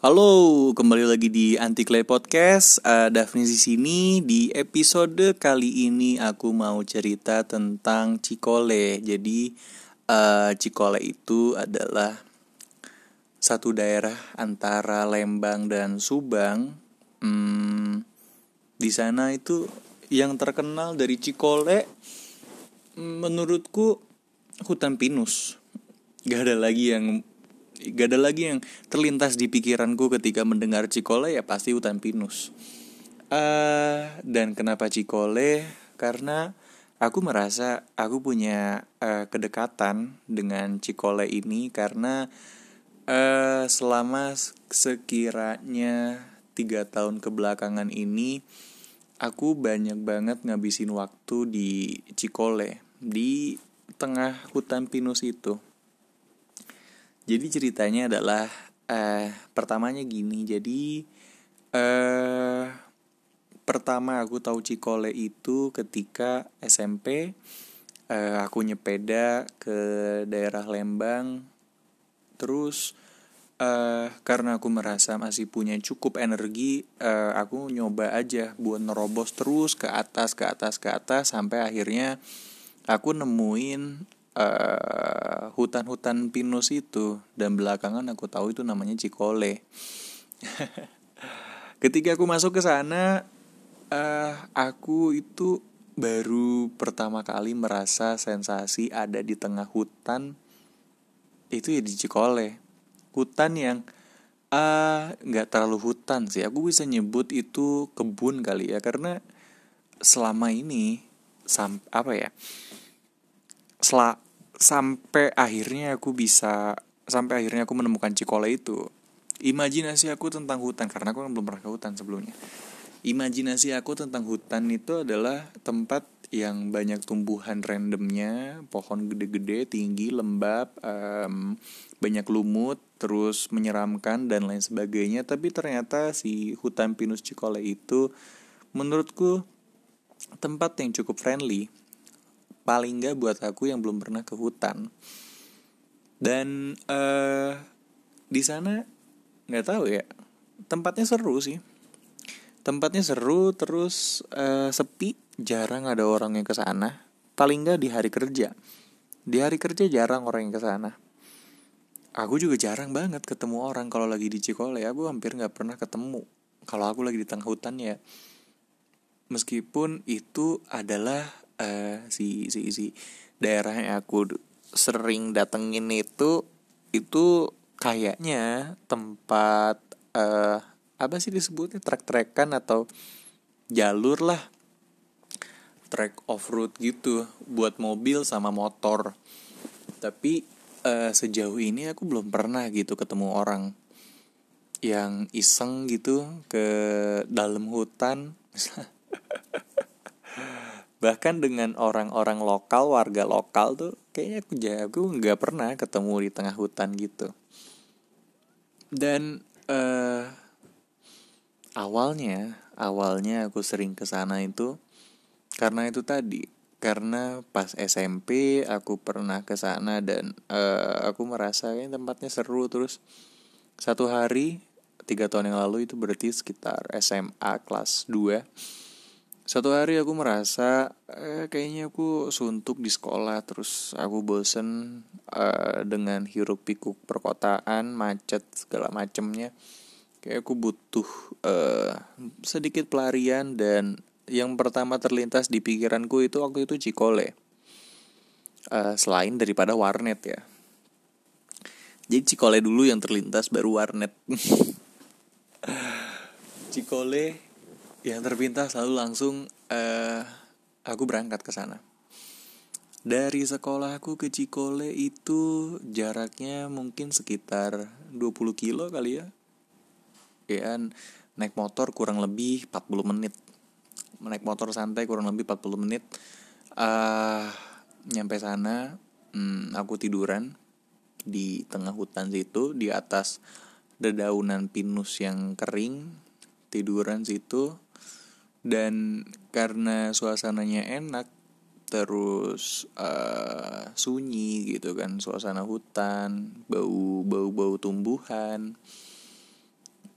Halo, kembali lagi di Anti Clay Podcast. Uh, Daphne di sini. Di episode kali ini aku mau cerita tentang Cikole. Jadi uh, Cikole itu adalah satu daerah antara Lembang dan Subang. Hmm, di sana itu yang terkenal dari Cikole, menurutku hutan pinus. Gak ada lagi yang gak ada lagi yang terlintas di pikiranku ketika mendengar Cikole ya pasti hutan pinus. Uh, dan kenapa Cikole? Karena aku merasa aku punya uh, kedekatan dengan Cikole ini karena uh, selama sekiranya tiga tahun kebelakangan ini aku banyak banget ngabisin waktu di Cikole di tengah hutan pinus itu jadi ceritanya adalah eh pertamanya gini. Jadi eh pertama aku tahu Cikole itu ketika SMP eh, aku nyepeda ke daerah Lembang. Terus uh, karena aku merasa masih punya cukup energi, uh, aku nyoba aja buat nerobos terus ke atas, ke atas, ke atas sampai akhirnya aku nemuin uh, hutan-hutan pinus itu dan belakangan aku tahu itu namanya Cikole. Ketika aku masuk ke sana, uh, aku itu baru pertama kali merasa sensasi ada di tengah hutan itu ya di Cikole. Hutan yang eh, nggak uh, terlalu hutan sih. Aku bisa nyebut itu kebun kali ya karena selama ini sam apa ya sel sampai akhirnya aku bisa sampai akhirnya aku menemukan Cikole itu. Imajinasi aku tentang hutan karena aku belum pernah ke hutan sebelumnya. Imajinasi aku tentang hutan itu adalah tempat yang banyak tumbuhan randomnya pohon gede-gede tinggi lembab um, banyak lumut terus menyeramkan dan lain sebagainya. Tapi ternyata si hutan pinus Cikole itu menurutku tempat yang cukup friendly paling nggak buat aku yang belum pernah ke hutan. Dan uh, di sana nggak tahu ya tempatnya seru sih. Tempatnya seru terus uh, sepi jarang ada orang yang ke sana. Paling nggak di hari kerja. Di hari kerja jarang orang yang ke sana. Aku juga jarang banget ketemu orang kalau lagi di Cikole. Aku hampir nggak pernah ketemu kalau aku lagi di tengah hutan ya. Meskipun itu adalah uh, si si si daerah yang aku sering datengin itu itu kayaknya tempat uh, apa sih disebutnya? Trek-trekan atau jalur lah. Trek off road gitu buat mobil sama motor. Tapi uh, sejauh ini aku belum pernah gitu ketemu orang yang iseng gitu ke dalam hutan bahkan dengan orang-orang lokal warga lokal tuh kayaknya aku jago nggak pernah ketemu di tengah hutan gitu. Dan uh, awalnya awalnya aku sering ke sana itu karena itu tadi. Karena pas SMP aku pernah ke sana dan uh, aku merasa kayak tempatnya seru. Terus satu hari tiga tahun yang lalu itu berarti sekitar SMA kelas 2 satu hari aku merasa eh, kayaknya aku suntuk di sekolah terus aku bosen eh, dengan hiruk pikuk perkotaan macet segala macemnya. Kayak aku butuh eh, sedikit pelarian dan yang pertama terlintas di pikiranku itu waktu itu Cikole eh, selain daripada warnet ya. Jadi Cikole dulu yang terlintas baru warnet. Cikole yang terpintas selalu langsung uh, aku berangkat ke sana. Dari sekolahku ke Cikole itu jaraknya mungkin sekitar 20 kilo kali ya. Ya, naik motor kurang lebih 40 menit. Naik motor santai kurang lebih 40 menit. Uh, nyampe sana, hmm, aku tiduran di tengah hutan situ di atas dedaunan pinus yang kering tiduran situ dan karena suasananya enak terus uh, sunyi gitu kan suasana hutan bau bau bau tumbuhan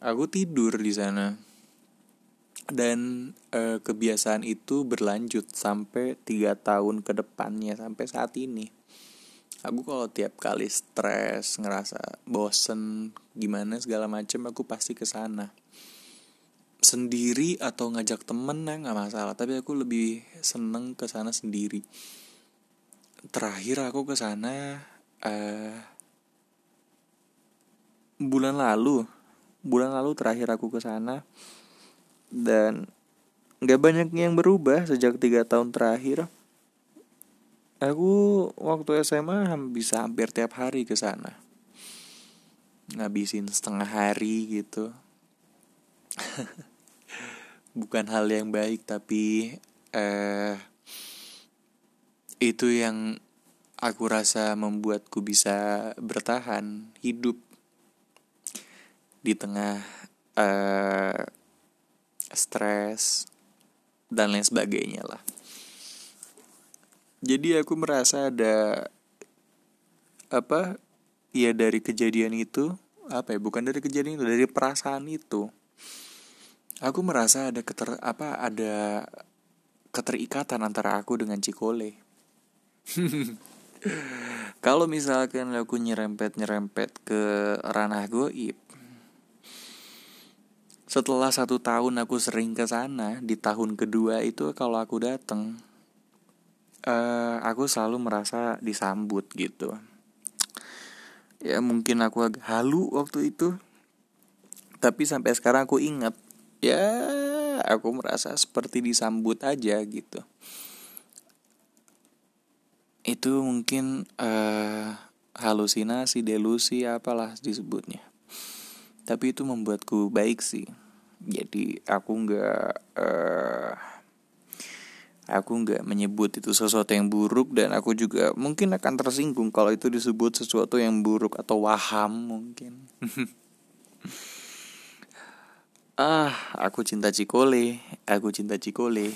aku tidur di sana. Dan e, kebiasaan itu berlanjut sampai tiga tahun ke depannya sampai saat ini. Aku kalau tiap kali stres ngerasa bosen gimana segala macam aku pasti ke sana sendiri atau ngajak temen ya nggak masalah. Tapi aku lebih seneng ke sana sendiri. Terakhir aku ke sana uh, bulan lalu. Bulan lalu terakhir aku ke sana. Dan nggak banyak yang berubah sejak tiga tahun terakhir. Aku waktu SMA bisa hampir tiap hari ke sana. Ngabisin setengah hari gitu bukan hal yang baik tapi eh itu yang aku rasa membuatku bisa bertahan hidup di tengah uh, stres dan lain sebagainya lah. Jadi aku merasa ada apa ya dari kejadian itu apa ya bukan dari kejadian itu dari perasaan itu aku merasa ada keter apa ada keterikatan antara aku dengan Cikole. Kalau misalkan aku nyerempet nyerempet ke ranah goib setelah satu tahun aku sering ke sana di tahun kedua itu kalau aku datang uh, aku selalu merasa disambut gitu. Ya mungkin aku agak halu waktu itu tapi sampai sekarang aku ingat ya aku merasa seperti disambut aja gitu. Itu mungkin uh, halusinasi delusi apalah disebutnya. Tapi itu membuatku baik sih. Jadi aku nggak uh, aku nggak menyebut itu sesuatu yang buruk dan aku juga mungkin akan tersinggung kalau itu disebut sesuatu yang buruk atau waham mungkin ah aku cinta Cikole aku cinta Cikole